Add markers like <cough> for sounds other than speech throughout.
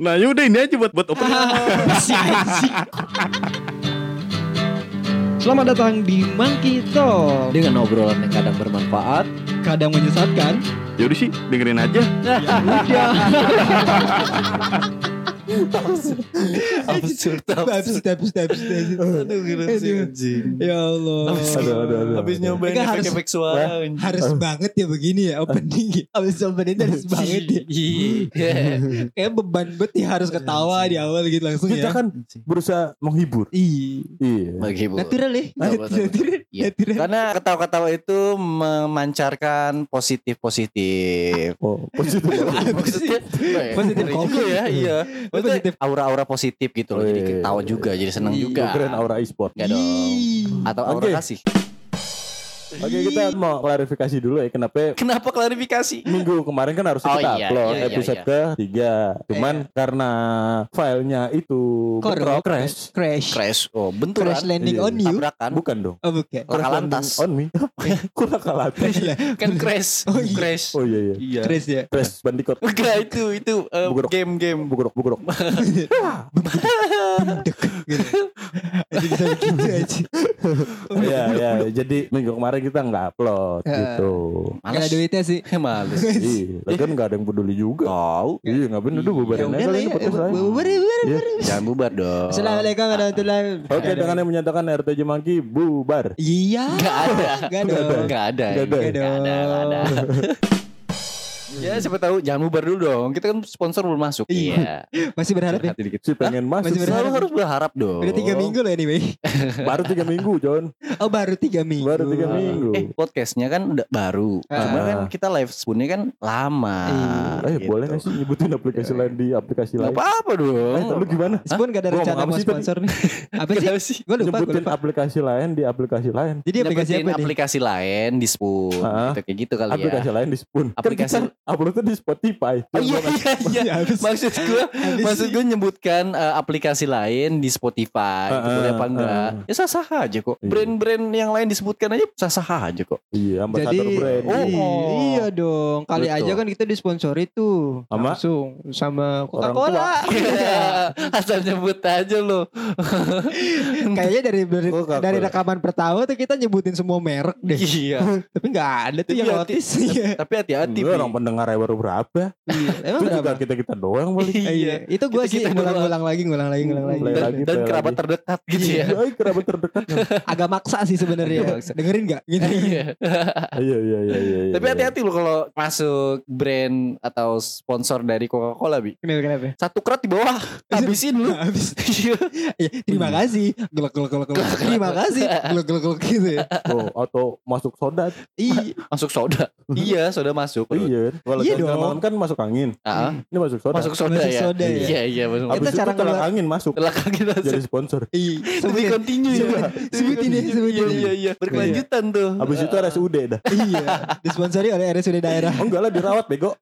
Nah yaudah ini aja buat buat opening. <laughs> Selamat datang di Monkey Talk Dengan obrolan yang kadang bermanfaat Kadang menyesatkan Yaudah sih dengerin aja. Udah <laughs> Absurd Absurd, absurd, absurd Aduh gila sih Aduh. anjing Ya Allah Aduh, aduh, aduh. Habis nyobain Kan harus- efek-efek suara. Harus banget ya begini ya opening <laughs> Abis opening harus banget ya Iya Kayak beban bet ya harus ketawa di awal gitu langsung Kita ya kan berusaha menghibur. Iya Iya. Bu Natural ya. Natural Iya. Natural Karena ketawa-ketawa itu memancarkan positif-positif Oh positif. Ya? <laughs> Positif Ngeri covid. juga ya Iya Maksudnya Positif. aura-aura positif gitu loh Oh, Jadi iya, ketawa iya, juga Jadi seneng Iya, juga Keren aura e-sport. Dong. Atau aura Oke. kasih Oke kita mau klarifikasi dulu ya kenapa Kenapa klarifikasi? minggu kemarin kan harusnya Oh, kita iya, upload iya, iya, episode iya. ketiga. Cuman karena filenya itu bentrok, crash. Crash Crash Oh benturan Crash landing Iya. on you Tabrakan Bukan dong. Oh bukan Crash lantas. landing on me. Kok laka lantas? Kan crash Oh, iya. Crash Oh iya iya. Iya Crash ya Crash Bandicoot. Enggak itu itu eh, Buguruk. game-game Bugurok bugurok. Jadi bisa <laughs> begitu aja <laughs> Iya iya. Jadi minggu kemarin kita nggak upload Eh. gitu. Gak ada duitnya sih <laughs> Males Iya. Kan nggak ada yang peduli juga. Tahu Iya ngapain dulu Ya bubarin udah aja kali ya ini podcast lain. Bubar bubar Iya. Jangan bubar dong Assalamualaikum warahmatullahi Oke dengan yang menyatakan RTJ Mangki bubar. Iya Gak ada Gak ada Gak ada Nggak ada. Nggak ada Nggak ada Ya siapa tahu jangan bubar dulu dong Kita kan sponsor belum masuk Iya. Iya Masih berharap ya Hati dikit Si pengen masuk. Masih berharap. Selalu harus berharap dong Udah tiga minggu loh anyway <laughs> Baru tiga minggu John. Oh baru tiga minggu Baru tiga minggu. Eh podcastnya kan udah baru Ah. Cuma kan kita live spoonnya kan lama Eh gitu. boleh gak sih nyebutin aplikasi lain di aplikasi Gak lain? apa-apa dong Eh lu gimana? Spoon gak ada rencana mau sih tadi? sponsor nih <laughs> Apa sih? Gak sih Gue lupa, Nyebutin lupa aplikasi lain di aplikasi lain. Jadi aplikasi Nyebutin apa nih? aplikasi lain di spoon Ah. gitu, Kayak gitu kali ya Aplikasi lain di Spoon. Aplikasi- Kita uploadnya di Spotify. Oh iya iya iya. Maksud gue, maksud gue nyebutkan eh, aplikasi lain di Spotify, itu Ah, boleh apa enggak? Ya sah sah aja kok. Iya. Brand-brand yang lain disebutkan aja sah sah aja kok. Iya, ambasador Jadi brand. Oh. iya dong Kali Betul. aja kan kita disponsori tuh Sama? Langsung Sama Orang Coca-Cola <laughs> Asal nyebut aja lo. <laughs> Kayaknya dari dari, dari rekaman pertama tuh kita nyebutin semua merek deh Iya. <laughs> Tapi gak ada tuh yang notice Iya Tapi hati-hati. Enggak, Pi. Pendengarnya baru berapa? Iya. <laughs> Emang Itu berapa? kita-kita doang balik. Iya. Itu gue sih ngulang-ngulang lagi Ngulang lagi Ngulang lagi Dan, lagi, dan kerabat lagi. terdekat gitu ya. Iya, kerabat terdekat. <laughs> Agak maksa sih sebenarnya maksa. Dengerin gak? Gitu. <laughs> Iya. Iya, iya, iya, iya. iya. Tapi hati-hati lo kalau masuk brand atau sponsor dari Coca-Cola, Bi. Kenapa kenapa? Satu kerat di bawah, habisin lu. Habis. Iya. Iya, terima kasih. Gelok gelok gelok gelok. Terima kasih. Gelok gelok gelok gitu ya. Oh, atau masuk soda. Iya. Masuk soda. iya, soda masuk. Iya. Kalau Iya dong. malam kan masuk angin. Ah, Ini masuk soda. masuk soda Masuk ya. soda ya. Iya, iya, masuk. Kita itu cara ngeluar- angin masuk. Belakang kita Jadi sponsor. Iya. Sebutin. continue ya. Sebutin- sebutin ya, sebutin Iya, ya. iya, iya. Berkelanjutan tuh. Habis itu RSUD dah. Iya. Disponsori oleh RSUD daerah. Oh enggak lah dirawat bego. <laughs>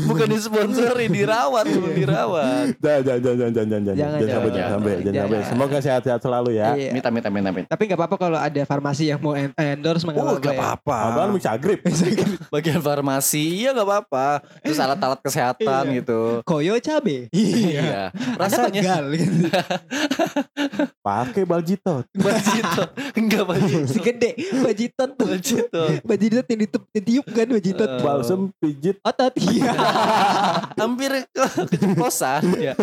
Bukan disponsori, dirawat, belum dirawat. Jangan, jangan, jangan, jangan, jangan, jangan, Jangan, jangan sampai, jangan. jangan sampai, jangan Jangan. sampai. Semoga sehat-sehat selalu ya. Iya. Minta, minta, minta, minta. Tapi nggak apa-apa kalau ada farmasi yang mau en- endorse nggak Oh, apa-apa. gak ya. apa-apa. Abang bisa grip. Bagian farmasi, iya gak apa-apa. Terus alat-alat <laughs> kesehatan Iya. gitu. Koyo cabe. Iya. Rasanya pegal gitu. <laughs> Pakai baljitot. Bajito. Enggak bajito. <laughs> Si gede. Bajitot tuh. Bajito. Bajitot yang ditup, ditiup kan bajitot. Eh. Balsem pijit. Otot. Iya. Hampir ke keceplosan ya.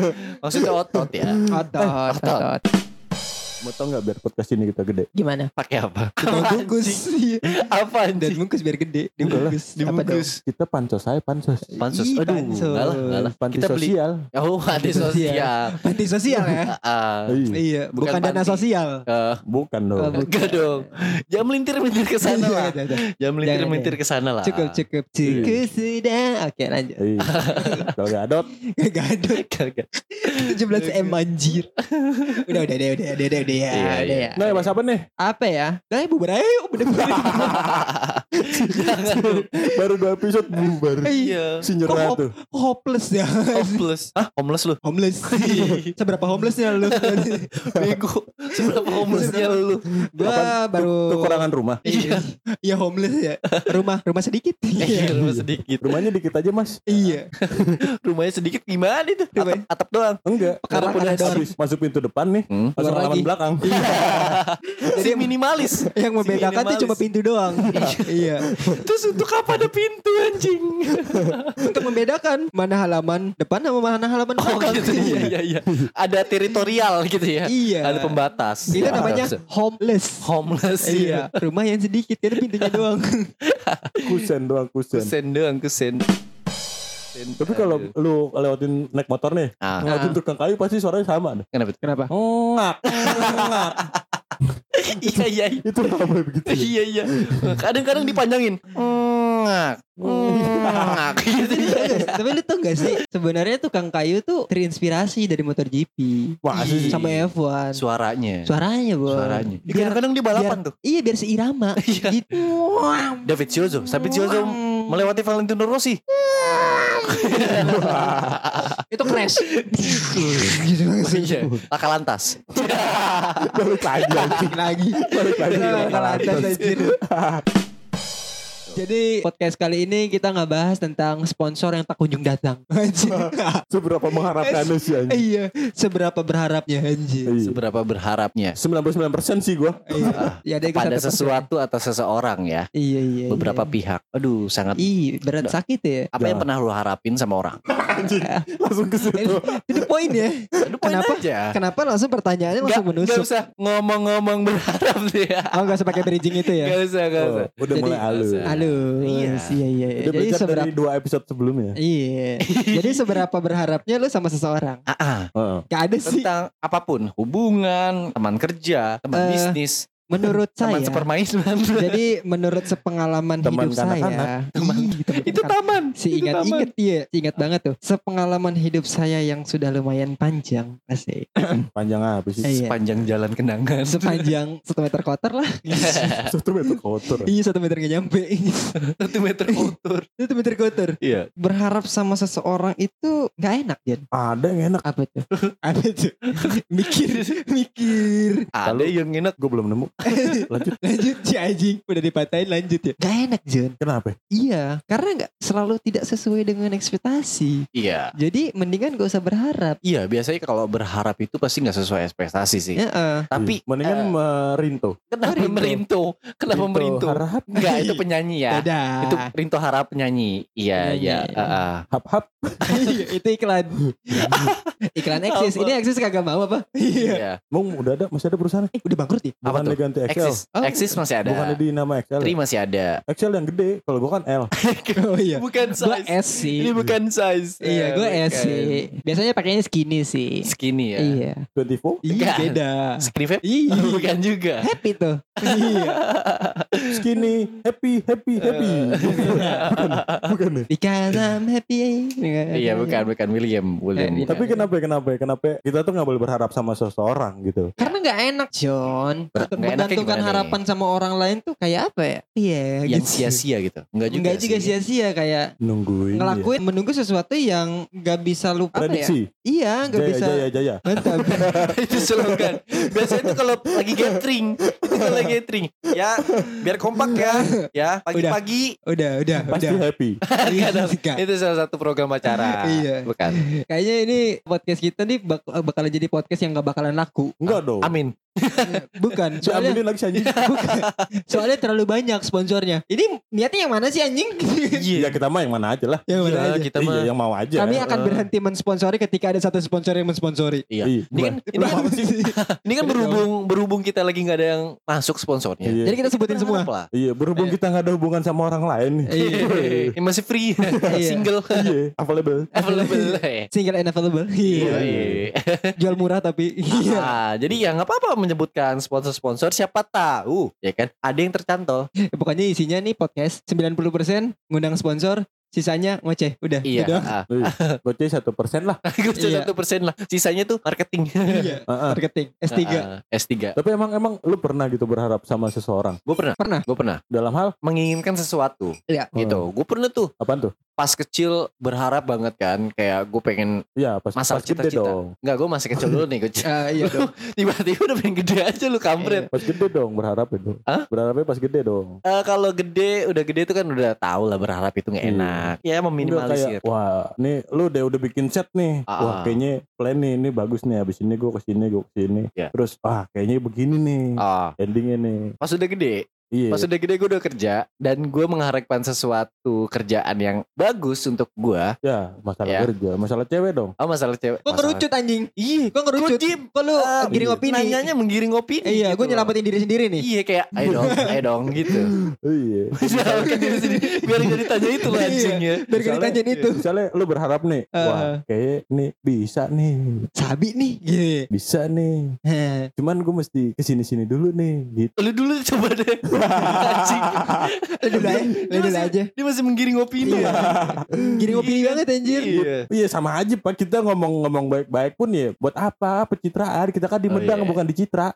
Maksudnya otot ya. Otot. Otot. Mau tau nggak biar podcast ini kita gede? Gimana? Pakai apa? Tukang bungkus. Iya. Apa Dan bungkus biar gede. Dibungkus. Dibungkus. Kita pansos saya pansos. Pansus. Ih, Aduh, pansos. enggak lah, enggak lah. Panti Kita beli. sosial. Oh, panti sosial. Panti sosial ya. Ah. Iya. Iya, Bukan bukan, dana sosial. Eh, Bukan Oh, dong. bukan. enggak dong. Jangan melintir-melintir ke sana Iya, lah. udah. Jangan melintir-melintir ke sana lah. Cukup, cukup, cukup sudah. Oke, lanjut. Iya. <laughs> Kalau gadot, Gak ada. Kagak. 17 M anjir. Udah, udah, udah, udah, udah, udah, ya, Iya, iya. ya. Nah, mas apa nih? Apa ya? Nah, bubar yuk, bener-bener. <laughs> Baru dua episode bubar. Iya. Si nyerah Kok tuh. Hopeless ya. Homeless. Hah? Homeless lu? Homeless. <laughs> Seberapa homelessnya lu? Bego. Seberapa homelessnya lu? Gua baru Kekurangan rumah. Iya. Iya homeless ya. Rumah, rumah sedikit. Iya, Iya. rumah sedikit. Rumahnya dikit aja mas. Iya. <laughs> Rumahnya sedikit gimana itu? Atap, atap doang. Enggak. Karena doang. habis masuk pintu depan nih. Hmm. Masuk halaman lagi. Belakang. <laughs> Jadi minimalis. Yang membedakan tuh minimalis. cuma pintu doang. <laughs> iya. Terus untuk apa ada pintu anjing? <laughs> Untuk membedakan mana halaman depan sama mana halaman Oh belakang. gitu iya iya iya. Ada teritorial gitu ya. Iya. Ada pembatas. Itu Ya, namanya homeless. homeless Iya, rumah yang sedikit karena pintunya doang. Kusen doang kusen. Kusen doang kusen. Tapi kalau lu lewatin naik motor nih, ah, lewatin tukang kayu pasti suaranya sama nih. kenapa? Kenapa? Ngak, ngak. iya iya iya. Itu ramai begitu. ya? Iya iya. Kadang-kadang dipanjangin. Ngak. Ngak <laughs> gitu. Tapi lu tau gak sih sebenarnya tukang kayu tuh terinspirasi dari motor GP sih? sama F1. Suaranya. Suaranya, Bos. Suaranya. Kadang-kadang di balapan tuh. iya biar seirama. Iya. gitu. David Silzo, David Silzo melewati Valentino Rossi. <laughs> Itu crash. gitu. Iya. Laka lantas. Balik lagi. Balik lagi. Balik lagi. Atas anjir. Jadi podcast kali ini kita nggak bahas tentang sponsor yang tak kunjung datang. <laughs> <laughs> Seberapa mengharapkannya sih anjing. iya, seberapa berharapnya anjir. Iya. Seberapa berharapnya 99% sih gua. Iya. <laughs> Ya, ada yang pada sesuatu atau seseorang ya. Iya, iya. Beberapa iya. pihak. Aduh, sangat Ih, berat sakit ya. apa yang Nah. pernah lu harapin sama orang? Anjing. Langsung ke situ. Itu poin ya. Poin Kenapa? aja. Kenapa langsung pertanyaannya langsung nggak menusuk? usah ngomong-ngomong berharap deh ya. Oh, gak usah pakai bridging itu ya? Gak usah, gak Oh, usah. udah Jadi- mulai halus. Halo. Iya. Iya, iya. iya. Udah Jadi belajar seberapa dari dua episode sebelumnya. Iya. <laughs> Jadi seberapa berharapnya lu sama seseorang? Ah, ah. Heeh. Gak ada sih. tentang apa pun, hubungan, teman kerja, teman Eh, bisnis, Menurut teman saya. sepermainan. Jadi menurut sepengalaman Teman hidup saya. kanak-kanak. Teman- Ih, teman itu taman. Si ingat-ingat iya, si ingat banget tuh. Sepengalaman hidup saya yang sudah lumayan panjang, asik. <laughs> Panjang apa sih? Iya. Sepanjang jalan kenangan. Sepanjang satu meter kotor lah. <laughs> Satu meter kotor. iya satu meter gak nyampe. Satu meter kotor. <laughs> Satu meter kotor. Iya. Berharap sama seseorang itu gak enak, Jan. Ada yang enak. Apa tuh? Apa tuh? mikir, mikir. Ada yang enak. Gue belum nemu. Lanjut. Lanjut si anjing Udah dipatahin lanjut ya Gak enak John Kenapa? Iya Karena gak selalu tidak sesuai dengan ekspektasi Iya. Jadi mendingan gak usah berharap Iya, biasanya kalau berharap itu pasti nggak sesuai ekspektasi sih. ya, eh. Tapi mendingan eh, merinto. kenapa Rinto. merinto? Kenapa Rinto merinto? Harap Enggak, itu penyanyi ya. Beda Itu Rinto Harap penyanyi. Iya, iya. hap hap. Iya, Itu iklan <laughs> Iklan eksis Apa? Ini eksis kagak mau apa Iya. <laughs> Mau udah ada masih ada perusahaan Eh udah bangkrut ya Apa Bukannya tuh? ganti Excel. Exis, Oh. Exis masih ada. Bukannya di nama Excel. Tri masih ada. Excel yang gede. Kalau gua kan L. <laughs> Oh iya. Bukan Gue S sih. Ini bukan size. Iya Eh, gue S sih. Biasanya pakainya skinny sih. Skinny ya. Iya. 24. Iya beda. Skinny vape? Iya. <laughs> Bukan juga. Happy tuh. <laughs> Iya Skinny. Happy. Happy. Happy. bukan. Bukan ya? Because I'm happy Iya, bukan bukan William, William. Eh, Tapi kenapa kenapa kenapa kita tuh nggak boleh berharap sama seseorang gitu. Karena nggak enak John menggantungkan gimana nih? harapan sama orang lain tuh kayak apa ya Iya yang gitu sia-sia gitu. Enggak juga Enggak juga sia-sia kayak Nungguin. ngelakuin menunggu sesuatu yang nggak bisa lu apa ya? Prediksi. Iya, nggak Jaya, bisa. jaya, jaya. <laughs> Mantap. <laughs> itu slogan. Biasanya itu kalau lagi gathering, itu kalau lagi gathering. Ya, biar kompak ya. Ya, pagi-pagi. udah, udah, Pasti udah. happy. <laughs> Itu salah satu program acara. Iya. Bukan. Kayaknya ini podcast kita nih bak bakalan jadi podcast yang nggak bakalan laku. Enggak dong. Amin. Bukan, Si <laughs> soalnya ambilin lagi anjing. <laughs> bukan. Soalnya terlalu banyak sponsornya. Ini niatnya yang mana sih anjing? Ya kita mah yang mana aja lah. yang mana Iya, aja? kita iya, mah. yang mau aja. Kami akan Eh. berhenti mensponsori ketika ada satu sponsor yang mensponsori. Iya. Iya, Ini kan ini kan, ini kan berhubung berhubung kita lagi nggak ada yang masuk sponsornya. Iya. Jadi kita sebutin semua. Lah? Iya, berhubung kita nggak ada hubungan sama orang lain. Iya. Ini masih free, <laughs> single, Iya, available. available. Single and available. Iya. Iya. Jual murah tapi iya. Ah, jadi ya nggak apa-apa menyebutkan sponsor-sponsor siapa tahu ya kan ada yang tercantol <laughs> Pokoknya isinya nih podcast 90% ngundang sponsor sisanya ngoceh. Udah. Iya. gitu doang. ah. Goceh satu persen lah. <laughs> Iya. satu persen lah. Sisanya tuh marketing. Iya. Heeh. <laughs> Marketing S3. Ah, S3. Tapi emang emang lu pernah gitu berharap sama seseorang Gue pernah. Pernah. Gue pernah dalam hal menginginkan sesuatu. Iya. Gitu. Gue pernah tuh apaan tuh? Pas kecil berharap banget kan. Kayak gue pengen. Iya pas Masa pas gede cita-cita. dong. Enggak gue masih kecil dulu nih. Gue <laughs> Ah, iya dong. <laughs> tiba-tiba udah pengen gede aja lu kampret. Pas gede dong berharap itu. Hah? Berharapnya pas gede dong. Eh, kalau gede, udah gede itu kan udah tahu lah berharap itu nggak Iya. enak. Ya Udah meminimalisir. kayak wah, nih lu udah udah bikin set nih. Ah. Wah, kayaknya plan nih ini bagus nih habis ini gua ke sini gua ke sini. Iya. Terus wah, kayaknya begini nih. Ah, Endingnya nih. pas udah gede, Iya. pas udah gede gue udah kerja dan gue mengharapkan sesuatu kerjaan yang bagus untuk gue. Ya, masalah Ya. kerja, masalah cewek dong. Oh masalah cewek. Kok masalah- ngerucut anjing? Iya, Kok ngerucut? Kok lu Ah, giring iya. opini? Nanyanya menggiring opini. Iya, gitu gue nyelamatin diri sendiri nih. Iya kayak, ayo dong, <laughs> ayo dong gitu. Iya. <laughs> Nyelamatin diri sendiri. Biar jadi tanya itu lah Iya. anjingnya. Biar gak Misalnya- ditanyain itu. Misalnya lu berharap nih, Ah. wah, kayak nih bisa nih. Sabi nih. Gitu. Bisa nih. Heh. Cuman gue mesti ke sini-sini dulu nih gitu. Lu dulu coba deh. Dulu aja. Dulu aja. Dia masih menggiring opini. Iya. Giring opini banget anjir. Iya. Iya sama aja pak kita ngomong-ngomong baik-baik pun ya buat apa pencitraan kita kan di Oh, Medang iya. bukan di Citra.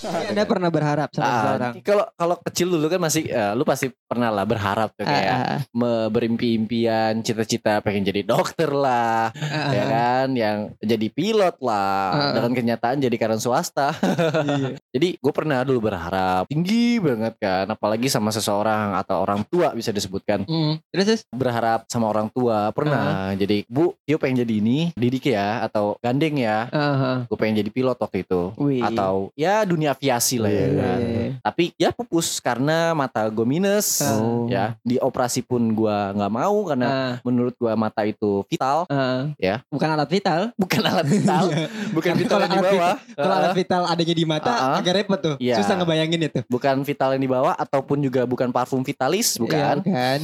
Tapi Anda pernah berharap sama Ah, kalau kalau kecil dulu kan masih eh, lu pasti pernah lah berharap tuh kayak Ah, ah, me- berimpi-impian cita-cita pengen jadi dokter lah ah, ya ah. kan yang jadi pilot lah Ah. dengan kenyataan jadi karyawan swasta Iya. Jadi gue pernah dulu berharap tinggi banget kan apalagi sama seseorang atau orang tua bisa disebutkan Hmm. Terus terus. berharap sama orang tua pernah jadi bu Tio pengen jadi ini didik ya atau gandeng ya Ah, ah. gue pengen jadi pilot waktu itu Wih. atau ya dunia aviasi lah ya kan tapi ya pupus karena mata gue minus Oh. ya di operasi pun gue nggak mau karena Ah, menurut gue mata itu vital ah. Ya. Bukan alat vital. bukan alat vital <laughs> bukan vital di bawah Kalau alat vital adanya di mata Ah, ah. Agak repot tuh. Iya. Susah ngebayangin itu. bukan vital yang di bawah ataupun juga bukan parfum vitalis Iya, bukan bukan.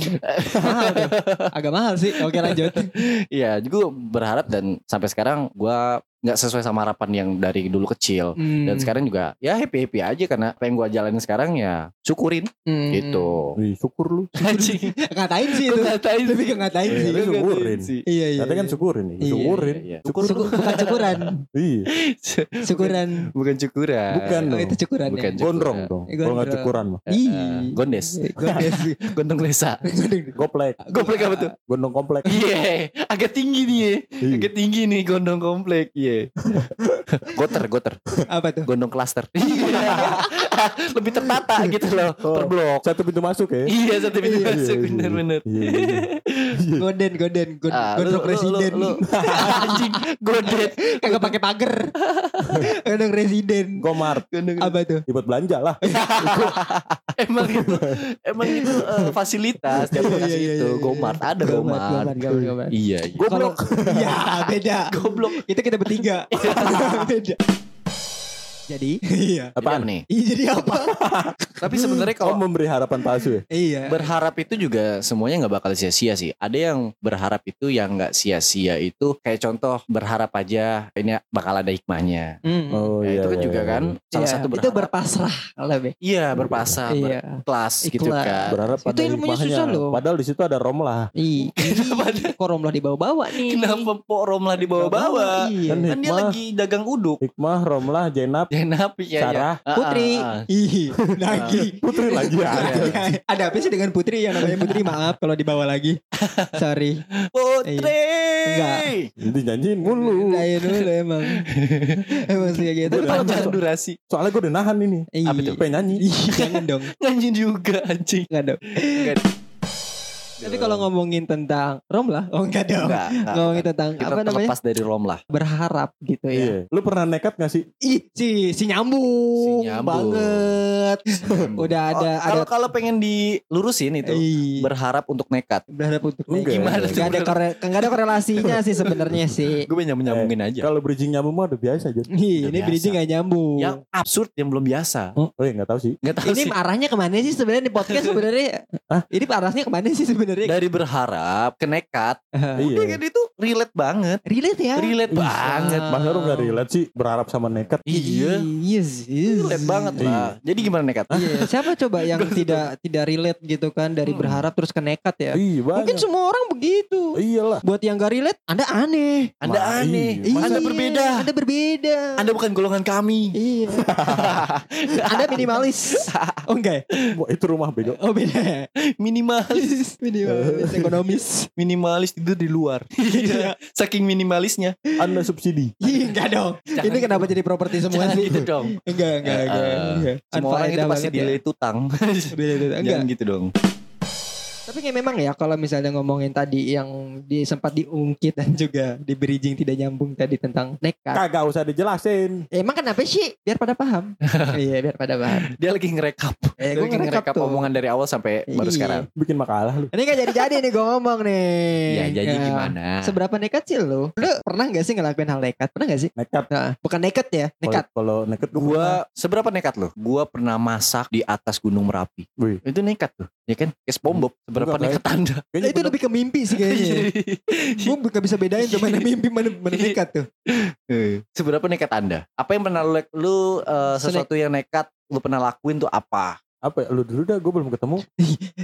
mahal tuh. Agak mahal sih. Oke lanjut. <laughs> iya juga berharap dan sampai sekarang gue nggak sesuai sama harapan yang dari dulu kecil Hmm. dan sekarang juga ya happy happy aja karena apa yang gue jalanin sekarang ya syukurin Hmm. gitu Wih, syukur lu. <laughs> anjing Ngatain sih itu. Ngatain Tapi ngatain Iya, sih. tapi syukurin. Iya iya. Katanya kan iya. syukurin Iya, syukurin. iya. Syukur. Syukur- bukan syukuran. Iya, <laughs> Syukuran. bukan syukuran Bukan Oh, dong. itu syukuran Bukan ya. gondrong dong. Eh, Kalau nggak syukuran mah. Ih. Eh, gondes. <laughs> Gondes. gondong lesa Goplek, Goplek apa tuh? gondong komplek. Iya, agak tinggi nih. ya. Iya. Agak tinggi nih gondong komplek. Iya. <laughs> goter, goter. Apa tuh? Gondong klaster. <laughs> <laughs> Lebih tertata gitu loh, Oh. per blok. Satu pintu masuk ya. Iya, satu pintu Iya, masuk iya, iya. bener-bener. Iya, iya. Iya. Goden, goden, god, Ah, gondrong lu- presiden. lu- anjing, godet. Kagak pakai pagar. gondrong presiden. Gomart, Gondong- Apa tuh? ikut belanja lah. emang itu emang itu eh, fasilitas tiap Iya, iya, itu iya, iya. Gomart ada Gomart, Gomart. Gomart. Iya, iya. Kalau ya beda. Goblok. Itu kita bertiga. Beda. Jadi, <laughs> iya. Apaan? nih? Iya jadi <laughs> apa? Tapi sebenarnya Kau kalau memberi harapan palsu ya? iya. berharap itu juga semuanya nggak bakal sia-sia sih. Ada yang berharap itu yang nggak sia-sia itu kayak contoh berharap aja ini bakal ada hikmahnya. Hmm. Oh Ya, iya. itu kan iya, juga iya. kan salah Iya, satu itu berharap. berpasrah lebih. Iya berpasrah, Iya. berkelas gitu kan. Berharap Itu ilmunya hikmahnya. susah loh. Padahal di situ ada romlah. Ih, <laughs> Kenapa- kok romlah dibawa-bawa nih? Kenapa Pok Romlah dibawa-bawa? Iya. Kan Kan dia lagi dagang uduk. hikmah, romlah, jenab, Jenap ya, ya. Sarah, Ah, Putri. ah, ah. Ih, lagi. <laughs> putri lagi ya. Ada apa sih dengan Putri yang namanya Putri? Maaf kalau dibawa lagi. Sorry. Putri. Enggak. Nanti nyanyiin mulu. Lain dulu emang. emang sih kayak gitu. Udah. durasi. Soalnya gue udah nahan ini. Apa tuh? Pengen nyanyi. Jangan dong. Nganjin juga anjing. Enggak dong. Tapi kalau ngomongin tentang rom lah, oh enggak dong. Enggak, enggak, ngomongin tentang Kita apa namanya? terlepas dari rom lah. Berharap gitu ya. Iya. Lu pernah nekat gak sih? Ih, si si nyambung, Si nyambung. banget. Udah ada Oh, ada kalau kalau pengen dilurusin itu Ih, berharap untuk nekat. berharap untuk Enggak. Gimana? Enggak ada kore- enggak ada korelasinya sih sebenarnya sih. Gue pengen nyambungin aja. Kalau bridging nyambung mah udah biasa aja. Ih, ini biasa. bridging gak nyambung. Yang absurd yang belum biasa. Oh iya gak tahu sih. Nggak tahu ini sih. arahnya ke mana sih sebenarnya di podcast <laughs> sebenarnya? Hah? Ini arahnya ke mana sih sebenarnya? Ya. Dari berharap ke nekat. <laughs> Iya. Kan itu relate banget. Relate ya. Relate Bisa. banget. Masa lu gak relate sih berharap sama nekat? Iya. Iya sih. Relate banget lah. Jadi gimana nekat? Iya, siapa coba <laughs> yang tidak tidak relate gitu kan dari Hmm. berharap terus ke nekat ya? Iya Mungkin semua orang begitu. Iyalah. Buat yang gak relate, Anda aneh. Anda Ma- aneh. iya. Anda Iya, berbeda. Anda berbeda. Anda bukan golongan kami. Iya. <laughs> Anda minimalis. Oh enggak. ya? Wah, Itu rumah bego. Oh beda. ya? Minimalis. Minimalis <laughs> ekonomis. Minimalis tidur di luar. Iya. <laughs> Saking minimalisnya. Anda subsidi. Ih, enggak dong. Jangan Ini kenapa jadi properti semua Jangan sih? gitu dong. Enggak, enggak, enggak. Eh, enggak. Semua orang itu pasti banget ya. delay tutang. Beda. Enggak. Jangan gitu dong. Tapi kayak memang ya kalau misalnya ngomongin tadi yang di sempat diungkit dan juga di bridging tidak nyambung tadi tentang nekat. Kagak usah dijelasin. Emang kenapa sih? Biar pada paham. <laughs> iya, biar pada paham. Dia lagi ngerekap. Eh, Dia gue lagi ngerekap ngerekap omongan dari awal sampai baru Iya. sekarang. Bikin makalah lu. Ini kan jadi-jadi nih gue ngomong nih. Ya jadi Ya. gimana? Seberapa nekat sih lu? Lu pernah gak sih ngelakuin hal nekat? Pernah gak sih? Nekat. Nah, bukan nekat ya, nekat. Kalau- nekat gua Gua seberapa nekat lo? Gua pernah masak di atas Gunung Merapi. Wih. Itu nekat tuh. Ya kan? Kayak SpongeBob. Enggak, nekat Anda? Kayaknya itu bener- lebih ke mimpi sih kayaknya. <laughs> gue gak bisa bedain tuh mana mimpi mana, mana nekat tuh. Seberapa nekat Anda? Apa yang pernah lu, lu uh, sesuatu yang nekat lu pernah lakuin tuh apa? apa ya? Lu dulu dah gue belum ketemu. <laughs>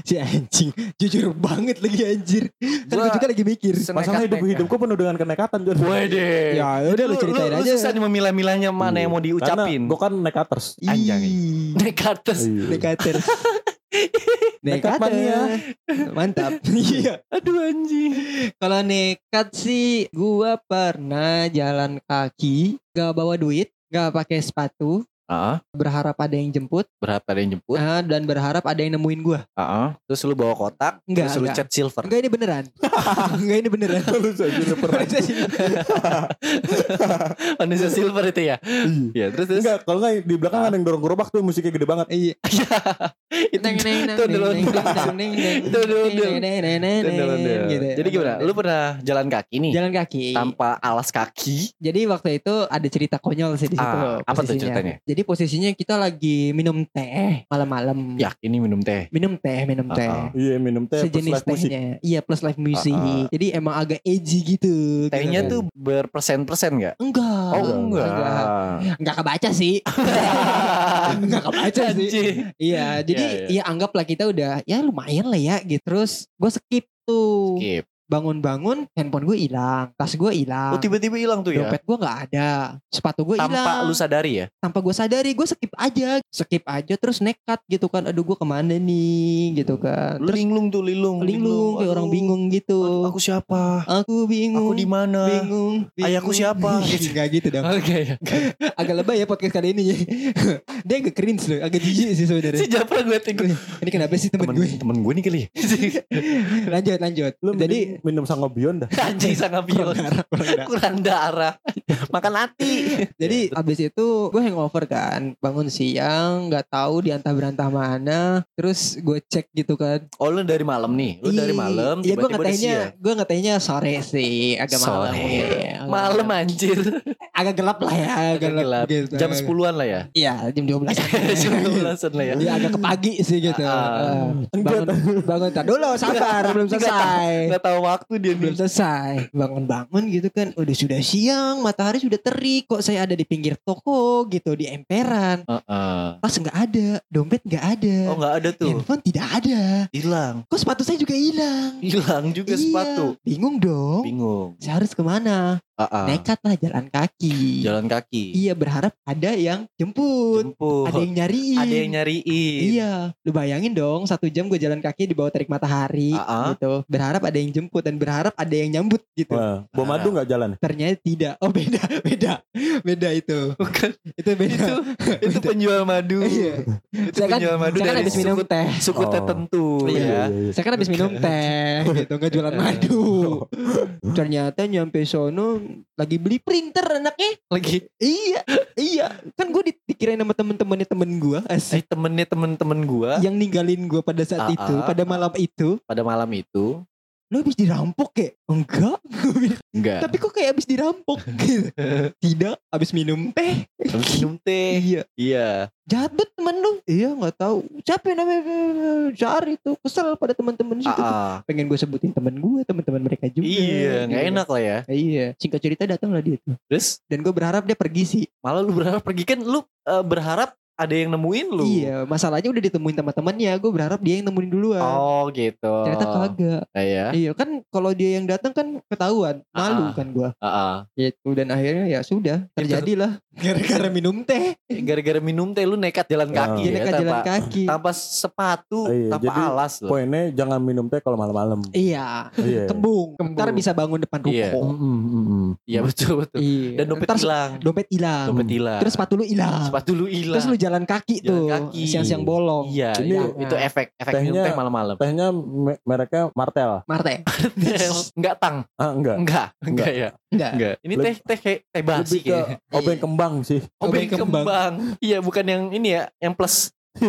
Si anjing, jujur banget lagi anjir. Kan gue Gua juga lagi mikir. Masalah hidup hidupku penuh dengan kenekatan Jon. Wede. Ya udah lu ceritain lu, aja. susah nih memilah-milahnya mana yang mau diucapin. Gue kan nekaters. Anjay. Ih, Nekates. <laughs> Nekat mania. Mantap. <laughs> Iya. Aduh anjing. Kalau nekat sih gua pernah jalan kaki, gak bawa duit, gak pakai sepatu, Ah, berharap ada yang jemput, berapa ada yang jemput? ah, dan berharap ada yang nemuin gua. Ah, terus lu bawa kotak, Enggak, terus lu enggak. cat silver. Enggak ini beneran. <laughs> Enggak ini beneran. Lu saja <laughs> pernah. <laughs> Manusia silver itu ya. Ya, terus terus. Enggak, kalau enggak di belakang ada yang dorong gerobak tuh musiknya gede banget. Iya. itu Neng neng neng itu neng neng neng neng Itu ondel-ondel. neng neng neng neng Ondel-ondel. gitu. Jadi gimana? Lu pernah jalan kaki nih jalan kaki. tanpa alas kaki? Jadi waktu itu ada cerita konyol sih di situ. Ah, apa tuh ceritanya? Jadi posisinya kita lagi minum teh malam-malam. Ya, ini minum teh. Minum teh, minum Ah, teh. ah. Iya minum teh plus Sejenis live musik. tehnya. Iya, plus live music. Ah, ah. Jadi emang agak edgy gitu. Tehnya gitu tuh kan. berpersen-persen enggak? enggak. Oh, enggak. Enggak kebaca sih. <laughs> enggak kebaca sih. Anjing. Iya, jadi Iya, iya. ya anggaplah kita udah ya lumayan lah ya gitu. Terus gue skip tuh. Skip. Bangun-bangun handphone gue hilang, tas gue hilang. Oh, tiba-tiba hilang tuh ya. Dompet gue nggak ada, sepatu gue hilang. Tanpa lu sadari ya? tanpa gue sadari gue skip aja skip aja terus nekat gitu kan aduh gue ke mana nih gitu kan Lu terus linglung tuh, linglung. linglung kayak Aduh. orang bingung gitu Aduh, Aku siapa? aku bingung Aku di mana? bingung, bingung. Ayahku siapa? <laughs> Nggak gitu dong Oke. <laughs> agak lebay ya podcast kali ini <laughs> dia agak cringe loh agak jijik sih sebenarnya Si Japra gue tinggal ini kenapa sih temen temen gue temen gue nih kali. ya. lanjut lanjut Lu jadi minum, sangobion dah. <laughs> Anjing sangat biol. kurang darah, kurang darah. Kurang darah. Makan hati. Jadi abis itu gue hangover kan Bangun siang nggak tahu di antah berantah mana Terus gue cek gitu kan Oh lu dari malam nih. Lu dari malam Iya gue siang. Gue ngetehnya sore sih Agak malam Sore. ya, agak Malam anjir. Agak gelap lah ya Agak Agak gelap. gitu. Jam 10-an lah ya. Iya jam 12 <laughs> Jam 12-an lah ya. Iya agak ke pagi sih gitu Ah, Eh, Bangun Bangun tar dulu sabar Belum selesai Gak tahu waktu dia belum selesai bangun-bangun gitu kan udah sudah siang matahari sudah terik kok saya ada di pinggir toko gitu di emperan Heeh. tas nggak ada dompet nggak ada Oh nggak ada tuh. handphone tidak ada Hilang. kok sepatu saya juga hilang Hilang juga Iya, sepatu. bingung dong Bingung. saya harus ke mana Heeh. nekat lah jalan kaki Jalan kaki. iya berharap ada yang jemput Jemput. ada yang nyariin Ada yang nyariin. Iya, lu bayangin dong satu jam gue jalan kaki di bawah terik matahari Ah-ah. gitu. Berharap ada yang jemput dan berharap ada yang nyambut gitu. Wah, bom madu nggak jalan? Ternyata tidak. Oh beda, <laughs> beda, beda itu. Bukan. Itu beda. itu <laughs> itu penjual madu. Iya. Itu Saya kan, penjual madu saya kan habis minum suku, teh. suku Oh. tertentu Iya. ya. Saya kan habis minum teh gitu, nggak jualan <laughs> madu. Ternyata nyampe sono lagi beli printer anaknya. Lagi Iya, iya. Kan gue dikirain sama temen-temennya temen gue eh asik. temennya temen-temen gua Yang ninggalin gue pada saat Ah, itu, ah. pada malam itu. pada malam itu Lo habis dirampok ya? Enggak. <laughs> Enggak. Tapi kok kayak habis dirampok <laughs> gitu. Tidak, habis minum teh. Habis minum teh. Iya. Iya. Jahat banget temen lu. Iya nggak tahu. Siapa yang namanya Syar itu? Kesel pada teman-teman situ. tuh. Ah, ah. Pengen gue sebutin temen gue, teman-teman mereka juga. Iya, nggak Gitu. enak lah ya. Iya. Singkat cerita datang lah dia tuh. Terus Dan gue berharap dia pergi sih. malah lu berharap pergi kan lu eh, berharap ada yang nemuin lu. Iya. Masalahnya udah ditemuin sama temannya. Gue berharap dia yang nemuin duluan. Oh gitu. Ternyata kagak. Iya. Iya kan kalau dia yang datang kan ketahuan. Malu Ah. kan gue. Ah, ah. Gitu. Dan akhirnya ya sudah. Terjadilah. Gara-gara minum teh. Gara-gara minum teh lu nekat jalan Ah. kaki ya, nekat jalan tanpa, kaki. tanpa sepatu, Iya, tanpa jadi alas loh. Poinnya jangan minum teh kalau malam-malam. Iya. Iya. Kembung. Kembung. Ntar bisa bangun depan ruko. Iya. Mm, mm, mm, mm. Iya betul betul. Iya. Dan dompet hilang. dompet hilang. Dompet hilang. Terus sepatu lu hilang. sepatu lu hilang. Terus lu jalan kaki Jalan tuh. kaki. Siang-siang bolong. Iya, Ini- itu, itu efek efek minum Tehnya- teh malam-malam. Tehnya me- mereknya Martel. Marte. enggak tang, Ah enggak. enggak, enggak ya, Enggak. enggak. Ini teh teh kayak teh basi Lebih ke kayaknya. obeng kembang sih. Obeng Obeng kembang. kembang. Iya, bukan yang ini ya, yang plus. <laughs>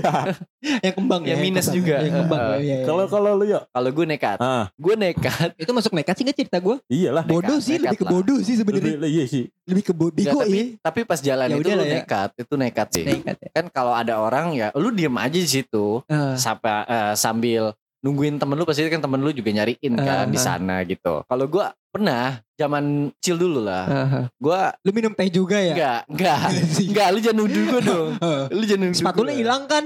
Yang kembang Yang ya. minus kembang. juga. Yang kembang. Heeh. iya, iya. Kalau kalau lu ya, Kalau gue nekat, ah gue nekat. <laughs> itu masuk nekat sih nggak cerita gue? iyalah. Bodoh sih, nekat lebih ke bodoh sih sebenarnya. Lebih iya sih. Lebih ke bodoh. Tapi, ya. tapi pas jalan Ya itu udah lu ya. nekat, itu nekat sih. Nekat ya. Kan kalau ada orang ya, lu diem aja di situ, Ah. sampai eh, sambil nungguin temen lu pasti kan temen lu juga nyariin kan Ah, di sana gitu. Kalau gue pernah zaman kecil dulu lah, Aha. gue Lu minum teh juga ya? enggak, enggak, <laughs> enggak, lu jangan nuduh gue dong. Lu jangan nuduh Sepatu lu gua. hilang kan?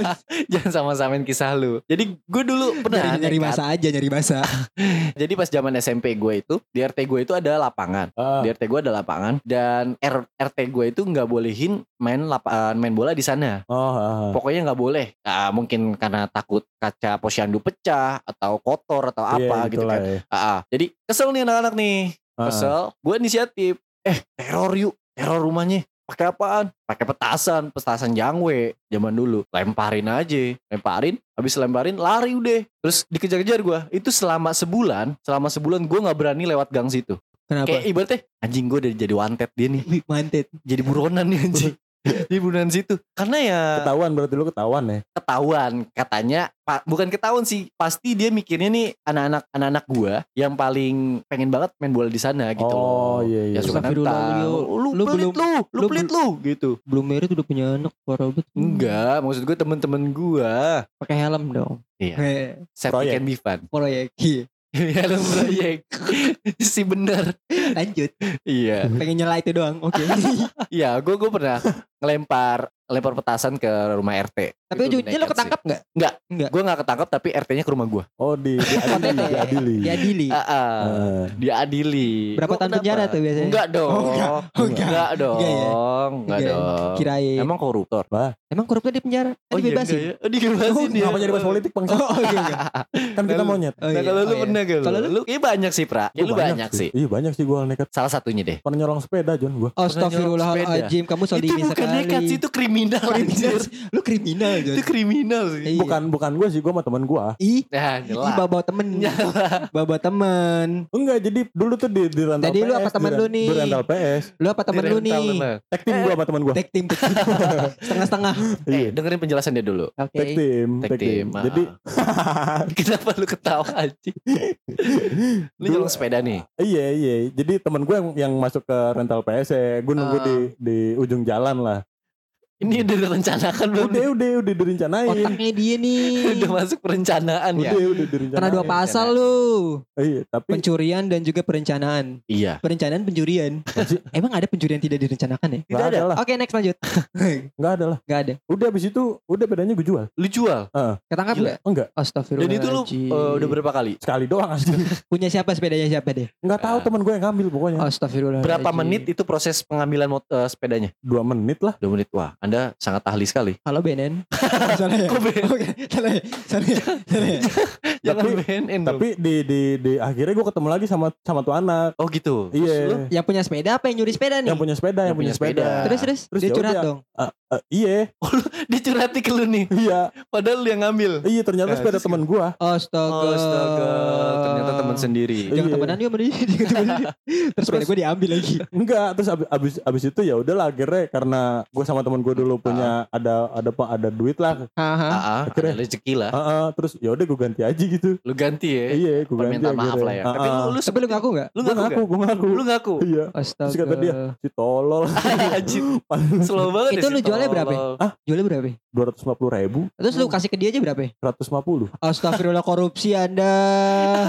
<laughs> Jangan sama-samain kisah lu. Jadi gue dulu pernah nyari, nyari masa aja, nyari masa. <laughs> Jadi pas zaman SMP gue itu di RT gue itu ada lapangan. Ah, Di RT gue ada lapangan dan R- RT gue itu nggak bolehin main lapangan main bola di sana. oh, ah, ah. Pokoknya nggak boleh. Nah, mungkin karena takut kaca posyandu pecah atau kotor atau Iya, apa gitu itulah kan. ya. Ah, ah. Jadi kesel nih anak-anak nih. Ah. Kesel. Gue inisiatif. Eh teror yuk. Teror rumahnya. Pakai apaan? Pakai petasan, petasan jangwe zaman dulu. Lemparin aja, lemparin. Habis lemparin lari udah. Terus dikejar-kejar gue. Itu selama sebulan, selama sebulan gue nggak berani lewat gang situ. Kenapa? Kayak ibaratnya anjing gue udah jadi wanted dia nih. Wih, mantet. Jadi buronan nih anjing. <laughs> <laughs> Jadi buronan situ. Karena ya Ketahuan berarti lu ketahuan ya. ketahuan katanya pa- bukan ketahuan sih pasti dia mikirnya nih anak-anak anak-anak gua yang paling pengen banget main bola di sana gitu Oh, loh. iya, iya. Ya suka Astagfirullah, nantang. Leo. Lu, Lu pelit belum- lu, lu lu pelit lu gitu. Belum merit udah punya anak parah banget. Enggak, maksud gue temen-temen gua. Pakai helm dong. Iya. Safety Proyek. can be fun. proyek. Iya. Helm <laughs> proyek. si bener. Lanjut. Iya. Pengen nyela itu doang. Oke. <laughs> Iya, gue gue pernah ngelempar lempar petasan ke rumah RT. Tapi ujungnya lo ketangkap nggak? Enggak. Enggak. Gue nggak ketangkap tapi RT-nya ke rumah gua. Oh, di <laughs> diadili, diadili. Diadili. Ah, ah. Ah. diadili. Berapa Gua tahun kenapa? penjara tuh biasanya? Enggak dong. Oh, enggak. Oh, enggak. Enggak dong. Enggak ya? Enggak Enggak. dong. Kirain. Emang koruptor. Emang koruptor di penjara? Kan Oh iya dibebasin. enggak ya? Oh dibebasin ya. Kenapa jadi bahas politik bang? Oh, oh, iya, iya. <laughs> Kan kita monyet. Oh, Nah iya. kalau lu Oh, iya. pernah gak Kalau lu? kayaknya banyak sih Pra. Ya, Gua lu banyak sih. Iya banyak sih gue nekat. Salah satunya deh. Pernah nyolong sepeda John gue. Astagfirullahaladzim, kamu Itu solimi bukan sekali. nekat sih, itu kriminal Kriminal. anjir. Lu kriminal. Itu kriminal sih. Iya. Bukan bukan gue sih gue sama teman gue. Ih, Nah, ih jelas. bawa temen. <laughs> bawa temen. Enggak jadi dulu tuh di, di rental Jadi PS. lu apa teman lu nih? Di rental PS. Lu apa temen lu nih? Tag team gue sama teman gue. Tag team, tag team. <laughs> Setengah-setengah. Eh, dengerin penjelasan dia dulu. Oke. Tag team. Tag Tag team. team, ah. Jadi <laughs> Kenapa lu ketawa aja? Lu jalan sepeda nih. iya iya. Jadi teman gue yang yang masuk ke rental PS ya. Gue nunggu Ah. di di ujung jalan lah. Ini udah direncanakan belum? Udah udah udah direncanain. Otaknya dia nih. udah masuk perencanaan ya. Udah udah direncanain. Karena dua pasal lu. Iya tapi Pencurian dan juga perencanaan. Iya. Perencanaan pencurian. Emang ada pencurian tidak direncanakan ya? nggak ada lah. Oke next lanjut. <laughs> Nggak ada lah. Gak ada. Udah abis itu udah bedanya gue jual. Lu jual. Ketangkap Gila. gak? Enggak. Dan Astagfirullahaladzim. itu lu eh, udah berapa kali? Sekali doang aja. <laughs> Punya siapa sepedanya siapa deh? Nggak tahu Ah. teman gue yang ngambil pokoknya. Astagfirullahaladzim. Berapa menit itu proses pengambilan eh, sepedanya? Dua menit lah. Dua menit. Wah, Anda sangat ahli sekali. Halo BNN. salah ya? Oke, salah ya? Salah ya? Salah ya? Jangan Tapi- BNN dong. Tapi di di di akhirnya gue ketemu lagi sama sama tuh anak. Oh gitu. Iya. Yang punya sepeda apa yang nyuri sepeda nih? Yang punya sepeda, yang, Yang punya sepeda. sepeda. Terus terus, Terus dia ya curhat dong. Eh, iya, dia curhati ke lu nih. iya, Padahal lu yang ngambil. iya ternyata Nah, sepeda terus teman gue. Astaga. Oh, astaga. Ternyata teman sendiri. Jangan Iya. temenan yuk sama dia. <laughs> Jangan temenan dia. Terus sepeda gue diambil lagi. Enggak, terus abis, abis, abis itu ya udahlah akhirnya karena gue sama teman gue dulu punya ada ada apa ada duit lah. Haha. Ah, ah, Akhirnya- ada rezeki lah. Ah, ah, terus ya udah gue ganti aja gitu. Lu ganti ya. Iya, gue ganti Permintaan maaf akhirnya. lah ya. Ah, Tapi lu ah. lu Tapi lu ngaku gak? lu Gua ngaku ngaku, nggak? gue ngaku. Lu ngaku. Iya. Astaga. Terus kata dia, si tolol. <laughs> Anjir, slow banget Itu ya lu jualnya berapa? tolol. Jualnya berapa? Dua ratus lima puluh ribu, Terus lu kasih ke dia aja berapa? seratus lima puluh. Astagfirullah korupsi anda.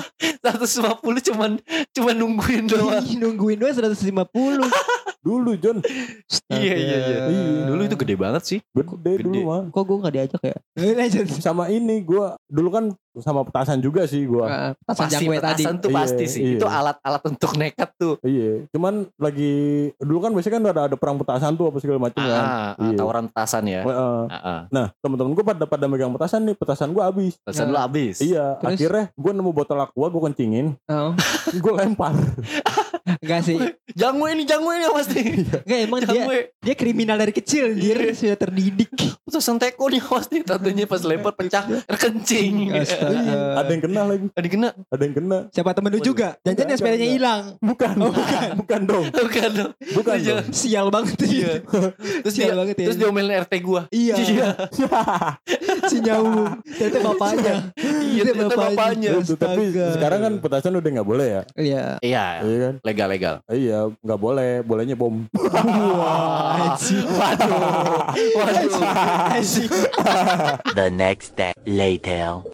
<laughs> 150 cuman cuman nungguin <laughs> doang. Nungguin doang 150. Dulu John, <laughs> Iya iya iya. Iya. Dulu itu gede banget sih. gede, Gede. dulu mah. Kok gue gak diajak ya? <laughs> Sama ini gue dulu kan sama petasan juga sih gue. Ah, Petasan Pasti jangwe tadi. petasan tuh Iya, pasti sih. iya. Itu alat-alat untuk nekat tuh. Iya, cuman lagi dulu kan biasanya kan ada ada perang petasan tuh apa segala macam kan. Ah, Iya. tawuran petasan ya. Heeh. Ah, ah. Nah teman-teman gue pada pada megang petasan nih, petasan gue habis. Petasan lu habis. Iya, Terus? akhirnya gue nemu botol aqua, gue kencingin, Oh, <laughs> gue lempar. Enggak sih. Jangwe ini jangwe ini pasti. Enggak emang dia Jangwe. dia kriminal dari kecil dia Iya. sudah terdidik. Petasan teko nih pasti. Tatunya pas lempar pecah kencing. Astaga. Iya, ada yang kena lagi, Ada kena. ada yang kena. Siapa temen lu juga? Jangan Enggak, sepedanya enggak. hilang. Bukan, Oh, bukan, bukan dong, Bukan dong. bukan Iya. dong. Sial banget Iya. dia. Terus Sial dia banget ya. terus diomelin RT gua. Iya. Iya. <laughs> si nyawu. Ternyata bapaknya. Iya, ternyata bapaknya. Itu, tapi sekarang kan petasan udah nggak boleh ya, Iya. Iya, iya kan? Legal legal. Iya, nggak boleh, bolehnya bom. <laughs> Wah. Waduh. Waduh. The next day later.